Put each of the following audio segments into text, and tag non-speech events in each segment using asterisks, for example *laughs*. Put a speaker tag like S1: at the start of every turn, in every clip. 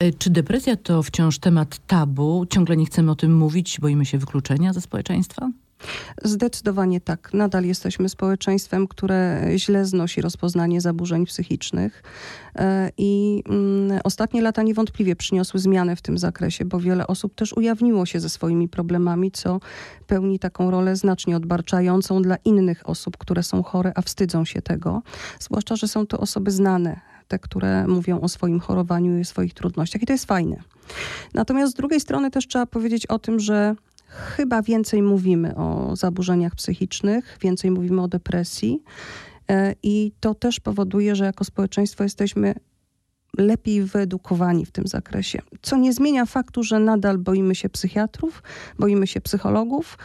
S1: E, czy depresja to wciąż temat tabu? Ciągle nie chcemy o tym mówić, boimy się wykluczenia ze społeczeństwa?
S2: Zdecydowanie tak. Nadal jesteśmy społeczeństwem, które źle znosi rozpoznanie zaburzeń psychicznych. E, I mm, ostatnie lata niewątpliwie przyniosły zmianę w tym zakresie, bo wiele osób też ujawniło się ze swoimi problemami, co pełni taką rolę znacznie odbarczającą dla innych osób, które są chore, a wstydzą się tego. Zwłaszcza, że są to osoby znane, te, które mówią o swoim chorowaniu i swoich trudnościach, i to jest fajne. Natomiast z drugiej strony też trzeba powiedzieć o tym, że chyba więcej mówimy o zaburzeniach psychicznych, więcej mówimy o depresji. E, I to też powoduje, że jako społeczeństwo jesteśmy lepiej wyedukowani w tym zakresie. Co nie zmienia faktu, że nadal boimy się psychiatrów, boimy się psychologów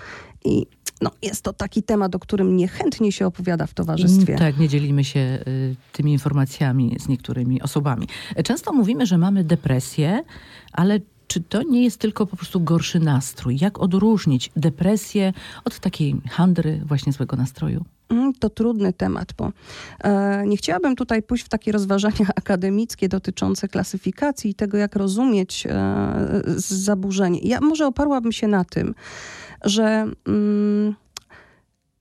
S2: i no, jest to taki temat, o którym niechętnie się opowiada w towarzystwie.
S1: Mm, tak, nie dzielimy się y, tymi informacjami z niektórymi osobami. Często mówimy, że mamy depresję, ale czy to nie jest tylko po prostu gorszy nastrój? Jak odróżnić depresję od takiej handry, właśnie złego nastroju?
S2: Mm, to trudny temat, bo e, nie chciałabym tutaj pójść w takie rozważania *laughs* akademickie dotyczące klasyfikacji i tego, jak rozumieć e, zaburzenie. Ja może oparłabym się na tym, że. Mm,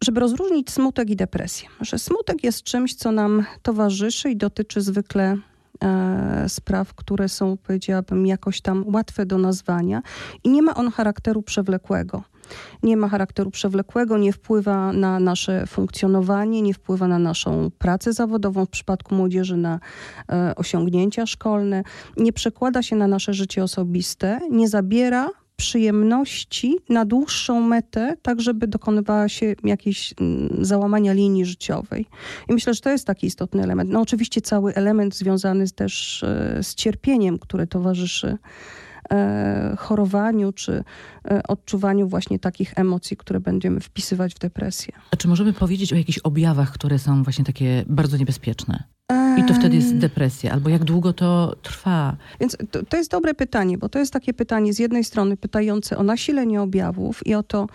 S2: żeby rozróżnić smutek i depresję. Że smutek jest czymś, co nam towarzyszy i dotyczy zwykle E, spraw, które są, powiedziałabym, jakoś tam łatwe do nazwania i nie ma on charakteru przewlekłego. Nie ma charakteru przewlekłego, nie wpływa na nasze funkcjonowanie, nie wpływa na naszą pracę zawodową, w przypadku młodzieży na e, osiągnięcia szkolne, nie przekłada się na nasze życie osobiste, nie zabiera przyjemności na dłuższą metę, tak żeby dokonywała się jakiejś mm, załamania linii życiowej. I myślę, że to jest taki istotny element. No oczywiście cały element związany też e, z cierpieniem, które towarzyszy chorowaniu czy e, odczuwaniu właśnie takich emocji, które będziemy wpisywać w depresję.
S1: A czy możemy powiedzieć o jakichś objawach, które są właśnie takie bardzo niebezpieczne? I to wtedy jest depresja, albo jak długo to trwa?
S2: Więc to, to, jest dobre pytanie, bo to jest takie pytanie z jednej strony pytające o nasilenie objawów i o to,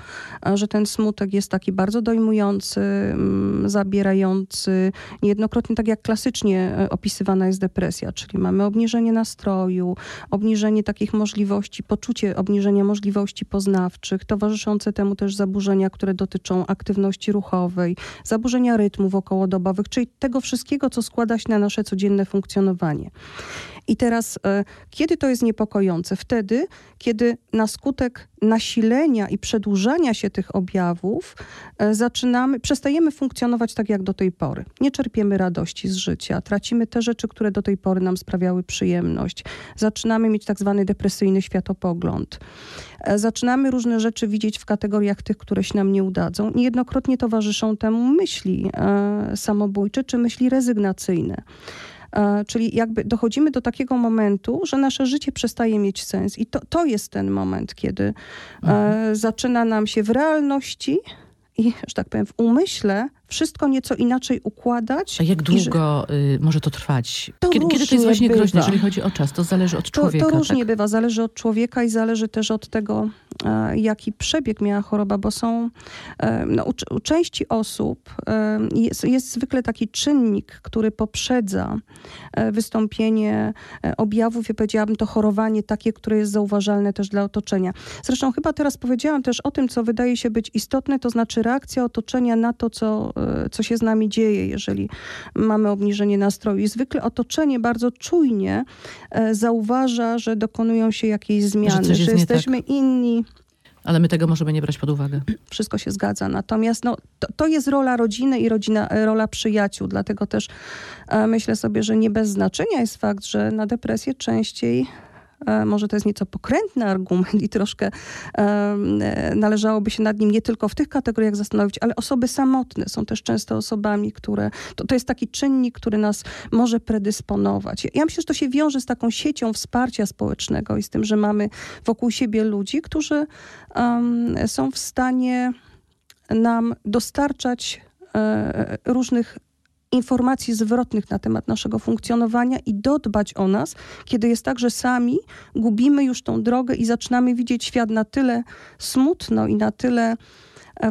S2: że ten smutek jest taki bardzo dojmujący, mm, zabierający, niejednokrotnie tak jak klasycznie e, opisywana jest depresja, czyli mamy obniżenie nastroju, obniżenie takich możliwości, poczucie obniżenia możliwości poznawczych, towarzyszące temu też zaburzenia, które dotyczą aktywności ruchowej, zaburzenia rytmów okołodobowych, czyli tego wszystkiego, co składa się na nasze codzienne funkcjonowanie. I teraz, e, kiedy to jest niepokojące? Wtedy, kiedy na skutek nasilenia i przedłużania się tych objawów e, zaczynamy, przestajemy funkcjonować tak jak do tej pory. Nie czerpiemy radości z życia, tracimy te rzeczy, które do tej pory nam sprawiały przyjemność. Zaczynamy mieć tak zwany depresyjny światopogląd. E, zaczynamy różne rzeczy widzieć w kategoriach tych, które się nam nie udadzą. Niejednokrotnie towarzyszą temu myśli samobójcze czy myśli rezygnacyjne. E, czyli jakby dochodzimy do takiego momentu, że nasze życie przestaje mieć sens. I to, to jest ten moment, kiedy e, mhm. zaczyna nam się w realności i, że tak powiem, w umyśle wszystko nieco inaczej układać.
S1: A jak długo że... y, może to trwać? To kiedy, kiedy to jest właśnie bywa. groźne, jeżeli chodzi o czas? To zależy od człowieka.
S2: To, to różnie
S1: tak?
S2: bywa. Zależy od człowieka i zależy też od tego, jaki przebieg miała choroba, bo są e, no, u, u, części osób e, jest, jest, zwykle taki czynnik, który poprzedza e, wystąpienie e, objawów. Ja powiedziałabym to chorowanie takie, które jest zauważalne też dla otoczenia. Zresztą chyba teraz powiedziałam też o tym, co wydaje się być istotne, to znaczy reakcja otoczenia na to, co E, co się z nami dzieje, jeżeli mamy obniżenie nastroju. I zwykle otoczenie bardzo czujnie e, zauważa, że dokonują się jakieś zmiany, że, że jesteśmy tak. inni.
S1: Ale my tego możemy nie brać pod uwagę.
S2: Wszystko się zgadza. Natomiast no, to, to jest rola rodziny i rodzina, rola przyjaciół. Dlatego też e, myślę sobie, że nie bez znaczenia jest fakt, że na depresję częściej E, może to jest nieco pokrętny argument i troszkę e, należałoby się nad nim nie tylko w tych kategoriach zastanowić, ale osoby samotne są też często osobami, które. To, to jest taki czynnik, który nas może predysponować. Ja myślę, że to się wiąże z taką siecią wsparcia społecznego i z tym, że mamy wokół siebie ludzi, którzy um, są w stanie nam dostarczać e, różnych informacji zwrotnych na temat naszego funkcjonowania i dodbać o nas, kiedy jest tak, że sami gubimy już tą drogę i zaczynamy widzieć świat na tyle smutno i na tyle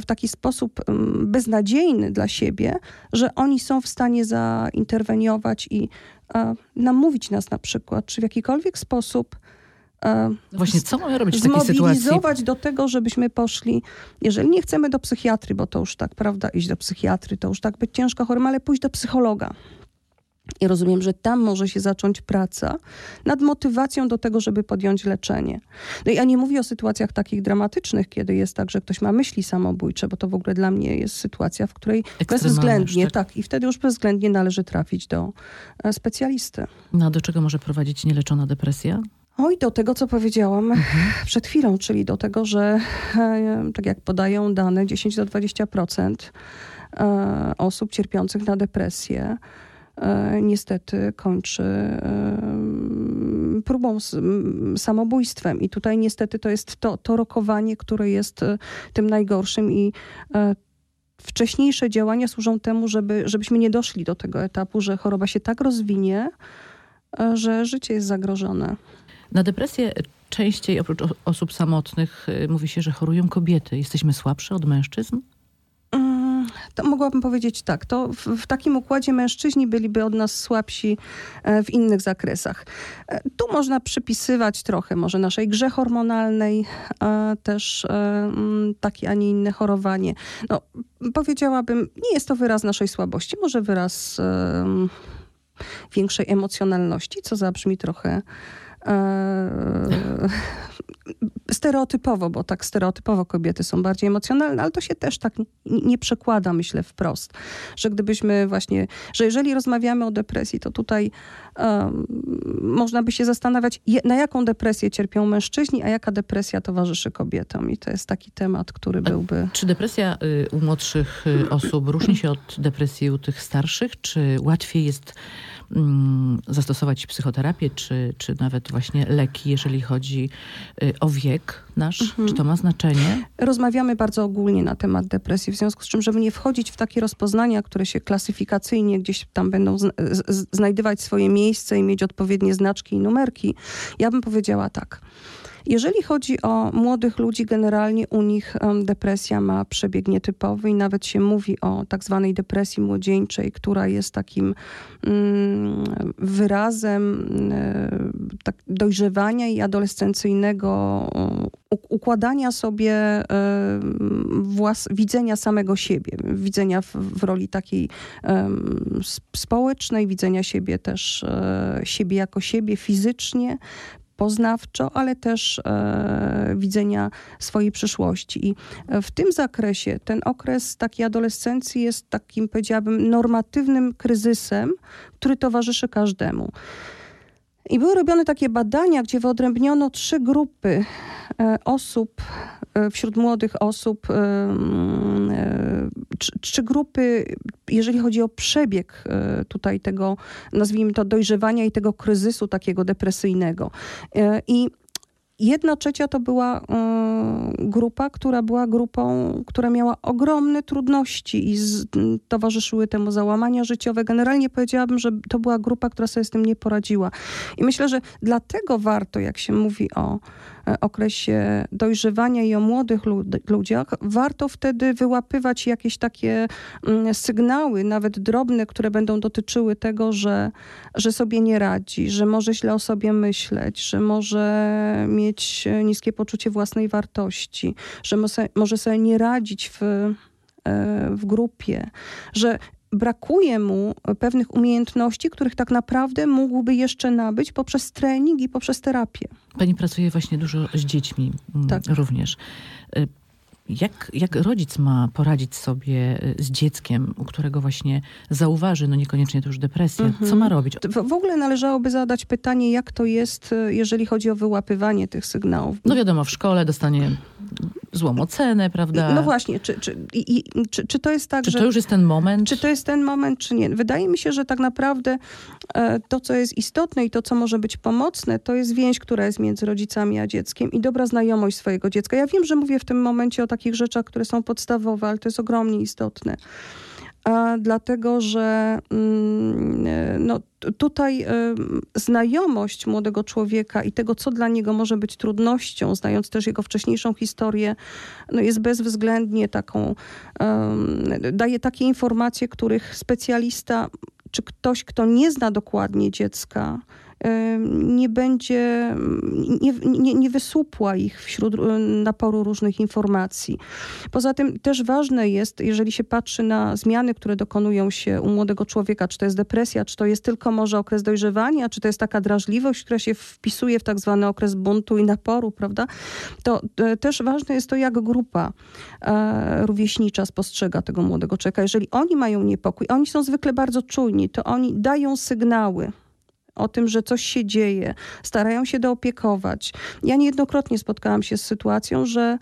S2: w taki sposób beznadziejny dla siebie, że oni są w stanie zainterweniować i namówić nas na przykład, czy w jakikolwiek sposób
S1: Właśnie, co mamy robić w takiej sytuacji? Zmobilizować
S2: do tego, żebyśmy poszli, jeżeli nie chcemy do psychiatry, bo to już tak, prawda, iść do psychiatry, to już tak być ciężko chorym, ale pójść do psychologa. I rozumiem, że tam może się zacząć praca nad motywacją do tego, żeby podjąć leczenie. No i ja nie mówię o sytuacjach takich dramatycznych, kiedy jest tak, że ktoś ma myśli samobójcze, bo to w ogóle dla mnie jest sytuacja, w której bezwzględnie, tak? tak, i wtedy już bezwzględnie należy trafić do e, specjalisty.
S1: No a do czego może prowadzić nieleczona depresja?
S2: Oj, do tego, co powiedziałam przed chwilą, czyli do tego, że e, tak jak podają dane, 10 do 20% e, osób cierpiących na depresję e, niestety kończy próbą samobójstwem. I tutaj niestety to jest to, to rokowanie, które jest tym najgorszym i wcześniejsze działania służą temu, żeby, żebyśmy nie doszli do tego etapu, że choroba się tak rozwinie, że życie jest zagrożone.
S1: Na depresję częściej oprócz osób samotnych y, mówi się, że chorują kobiety. Jesteśmy słabsze od mężczyzn?
S2: Mm, to mogłabym powiedzieć tak. To w, w, takim układzie mężczyźni byliby od nas słabsi e, w innych zakresach. E, tu można przypisywać trochę może naszej grze hormonalnej, e, też mm, takie, a nie inne chorowanie. No, powiedziałabym, nie jest to wyraz naszej słabości, może wyraz większej emocjonalności, co zabrzmi trochę E, stereotypowo, bo tak stereotypowo kobiety są bardziej emocjonalne, ale to się też tak nie, przekłada, myślę, wprost. Że gdybyśmy właśnie, że jeżeli rozmawiamy o depresji, to tutaj um, można by się zastanawiać, na jaką depresję cierpią mężczyźni, a jaka depresja towarzyszy kobietom. I to jest taki temat, który byłby...
S1: Czy depresja y, u młodszych y, osób różni się od depresji u tych starszych? Czy łatwiej jest Mm, zastosować psychoterapię, czy, czy nawet właśnie leki, jeżeli chodzi y, o wiek nasz? Mhm. Czy to ma znaczenie?
S2: Rozmawiamy bardzo ogólnie na temat depresji, w związku z czym, żeby nie wchodzić w takie rozpoznania, które się klasyfikacyjnie gdzieś tam będą znajdywać swoje miejsce i mieć odpowiednie znaczki i numerki, ja bym powiedziała tak. Jeżeli chodzi o młodych ludzi, generalnie u nich depresja ma przebieg nietypowy i nawet się mówi o tak zwanej depresji młodzieńczej, która jest takim mm, wyrazem e, tak dojrzewania i adolescencyjnego układania sobie włas, widzenia samego siebie, widzenia w, w roli takiej społecznej, widzenia siebie też, e, siebie jako siebie fizycznie, poznawczo, ale też e, widzenia swojej przyszłości. I w tym zakresie ten okres takiej adolescencji jest takim, powiedziałabym, normatywnym kryzysem, który towarzyszy każdemu. I były robione takie badania, gdzie wyodrębniono trzy grupy e, osób, e, wśród młodych osób, e, trzy grupy, jeżeli chodzi o przebieg tutaj tego, nazwijmy to, dojrzewania i tego kryzysu takiego depresyjnego. I Jedna trzecia to była grupa, która była grupą, która miała ogromne trudności i z, towarzyszyły temu załamania życiowe. Generalnie powiedziałabym, że to była grupa, która sobie z tym nie poradziła. I myślę, że dlatego warto, jak się mówi o E, okresie dojrzewania i o młodych ludziach, warto wtedy wyłapywać jakieś takie mm, sygnały, nawet drobne, które będą dotyczyły tego, że, że sobie nie radzi, że może źle o sobie myśleć, że może mieć niskie poczucie własnej wartości, że może sobie nie radzić w, e, w grupie, że brakuje mu pewnych umiejętności, których tak naprawdę mógłby jeszcze nabyć poprzez trening i poprzez terapię.
S1: Pani pracuje właśnie dużo z dziećmi mm, tak. również. Y, jak, jak rodzic ma poradzić sobie y, z dzieckiem, u którego właśnie zauważy, no niekoniecznie to już depresja, mhm. co ma robić?
S2: W, w, ogóle należałoby zadać pytanie, jak to jest, y, jeżeli chodzi o wyłapywanie tych sygnałów.
S1: No wiadomo, w szkole dostanie złą ocenę, prawda?
S2: No właśnie, czy, czy, i, czy, czy to jest tak,
S1: czy
S2: że...
S1: to już jest ten moment?
S2: Czy to jest ten moment, czy nie? Wydaje mi się, że tak naprawdę e, to, co jest istotne i to, co może być pomocne, to jest więź, która jest między rodzicami a dzieckiem i dobra znajomość swojego dziecka. Ja wiem, że mówię w tym momencie o takich rzeczach, które są podstawowe, ale to jest ogromnie istotne. Dlatego że mm, no, tutaj znajomość młodego człowieka i tego, co dla niego może być trudnością, znając też jego wcześniejszą historię, no jest bezwzględnie taką, daje takie informacje, których specjalista czy ktoś, kto nie zna dokładnie dziecka, nie będzie, nie, nie, nie wysupła ich wśród naporu różnych informacji. Poza tym też ważne jest, jeżeli się patrzy na zmiany, które dokonują się u młodego człowieka, czy to jest depresja, czy to jest tylko może okres dojrzewania, czy to jest taka drażliwość, która się wpisuje w tak zwany okres buntu i naporu, prawda? To e, też ważne jest to, jak grupa e, rówieśnicza spostrzega tego młodego człowieka. Jeżeli oni mają niepokój, oni są zwykle bardzo czujni, to oni dają sygnały o tym, że coś się dzieje, starają się doopiekować. Ja niejednokrotnie spotkałam się z sytuacją, że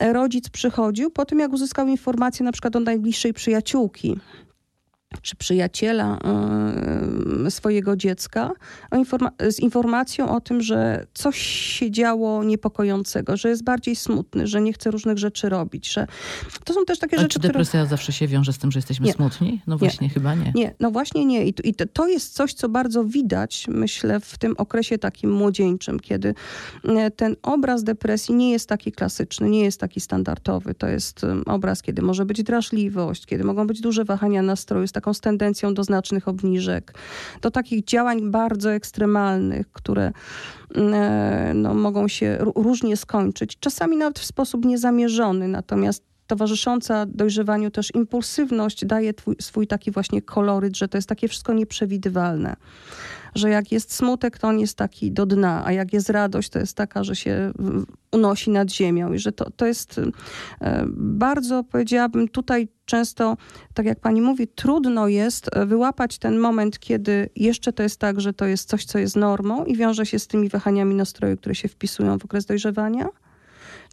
S2: rodzic przychodził po tym, jak uzyskał informację na przykład od najbliższej przyjaciółki, czy przyjaciela e, swojego dziecka z informacją o tym, że coś się działo niepokojącego, że jest bardziej smutny, że nie chce różnych rzeczy robić, że to są też takie
S1: A
S2: rzeczy,
S1: czy depresja
S2: które...
S1: zawsze się wiąże z tym, że jesteśmy
S2: nie.
S1: smutni? No właśnie,
S2: nie.
S1: chyba nie.
S2: Nie, no właśnie nie. I, I to jest coś, co bardzo widać, myślę, w tym okresie takim młodzieńczym, kiedy e, ten obraz depresji nie jest taki klasyczny, nie jest taki standardowy. To jest obraz, kiedy może być drażliwość, kiedy mogą być duże wahania nastroju, z taką tendencją do znacznych obniżek, do takich działań bardzo ekstremalnych, które e, no, mogą się różnie skończyć, czasami nawet w sposób niezamierzony. Natomiast towarzysząca dojrzewaniu też impulsywność daje twój, swój taki właśnie koloryt, że to jest takie wszystko nieprzewidywalne. Że jak jest smutek, to on jest taki do dna, a jak jest radość, to jest taka, że się unosi nad ziemią. I że to, to jest e, bardzo, powiedziałabym, tutaj często, tak jak pani mówi, trudno jest e, wyłapać ten moment, kiedy jeszcze to jest tak, że to jest coś, co jest normą i wiąże się z tymi wahaniami nastroju, które się wpisują w okres dojrzewania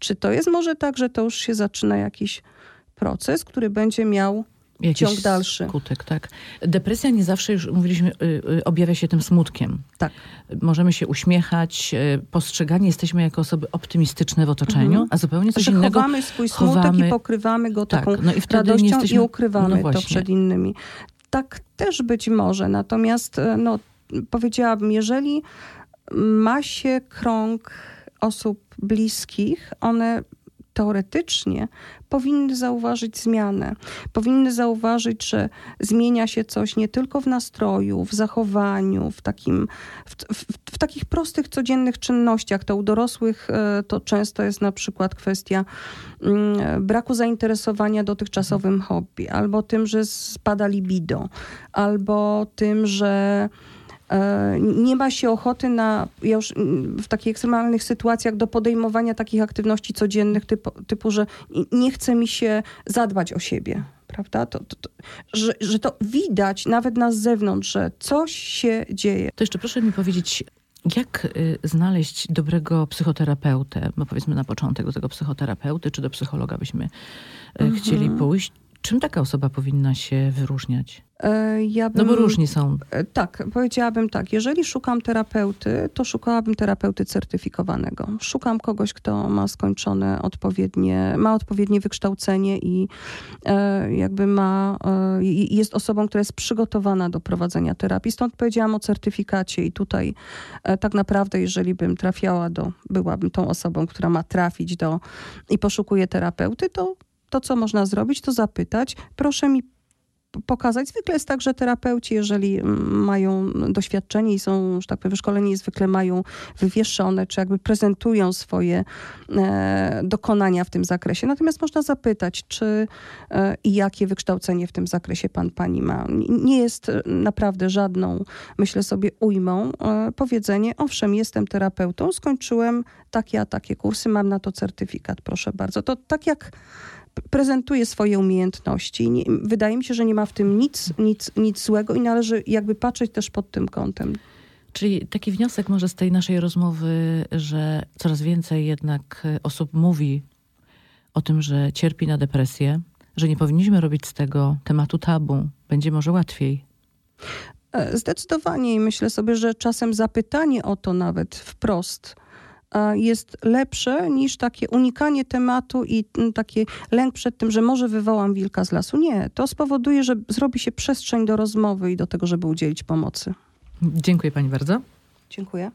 S2: czy to jest może tak, że to już się zaczyna jakiś proces, który będzie miał Jakiś ciąg dalszy.
S1: Skutek, tak. Depresja nie zawsze, już mówiliśmy, y, y, objawia się tym smutkiem.
S2: Tak.
S1: Możemy się uśmiechać, y, postrzegani jesteśmy jako osoby optymistyczne w otoczeniu, mhm. a zupełnie coś
S2: że
S1: innego.
S2: Chowamy swój smutek chowamy... i pokrywamy go tak, taką no i radością jesteśmy... i ukrywamy no to przed innymi. Tak też być może, natomiast e, no, powiedziałabym, jeżeli ma się krąg osób bliskich, one teoretycznie powinny zauważyć zmianę. Powinny zauważyć, że zmienia się coś nie tylko w nastroju, w zachowaniu, w, takim, w, w, w takich prostych, codziennych czynnościach. To u dorosłych e, to często jest na przykład kwestia mm, braku zainteresowania dotychczasowym hobby, albo tym, że spada libido, albo tym, że nie ma się ochoty na, już w takich ekstremalnych sytuacjach do podejmowania takich aktywności codziennych typu, typu że nie chce mi się zadbać o siebie prawda? To, to, to, że, że to widać nawet na zewnątrz, że coś się dzieje.
S1: To jeszcze proszę mi powiedzieć, jak y, znaleźć dobrego psychoterapeutę? Bo powiedzmy na początek do tego psychoterapeuty czy do psychologa byśmy y, mhm. chcieli pójść. Czym taka osoba powinna się wyróżniać? E, ja bym, no bo różni są.
S2: E, tak, powiedziałabym tak. Jeżeli szukam terapeuty, to szukałabym terapeuty certyfikowanego. Szukam kogoś, kto ma skończone odpowiednie, ma odpowiednie wykształcenie i e, jakby ma, jest osobą, która jest przygotowana do prowadzenia terapii. Stąd powiedziałam o certyfikacie i tutaj tak naprawdę, jeżeli bym trafiała do, byłabym tą osobą, która ma trafić do i poszukuje terapeuty, to to, co można zrobić, to zapytać, proszę mi pokazać. Zwykle jest tak, że terapeuci, jeżeli mm, mają doświadczenie i są, że tak powiem, wyszkoleni, zwykle mają wywieszone, czy jakby prezentują swoje e, dokonania w tym zakresie. Natomiast można zapytać, czy e, i jakie wykształcenie w tym zakresie pan, pani ma. Nie jest naprawdę żadną, myślę sobie, ujmą e, powiedzenie, owszem, jestem terapeutą, skończyłem takie a takie kursy, mam na to certyfikat, proszę bardzo. To tak jak prezentuje swoje umiejętności. Nie, wydaje mi się, że nie ma w tym nic, nic, nic złego i należy jakby patrzeć też pod tym kątem.
S1: Czyli taki wniosek może z tej naszej rozmowy, że coraz więcej jednak osób mówi o tym, że cierpi na depresję, że nie powinniśmy robić z tego tematu tabu. Będzie może łatwiej.
S2: E, zdecydowanie i myślę sobie, że czasem zapytanie o to nawet wprost e, jest lepsze niż takie unikanie tematu i mm, taki lęk przed tym, że może wywołam wilka z lasu. Nie, to spowoduje, że zrobi się przestrzeń do rozmowy i do tego, żeby udzielić pomocy.
S1: Dziękuję pani bardzo.
S2: Dziękuję.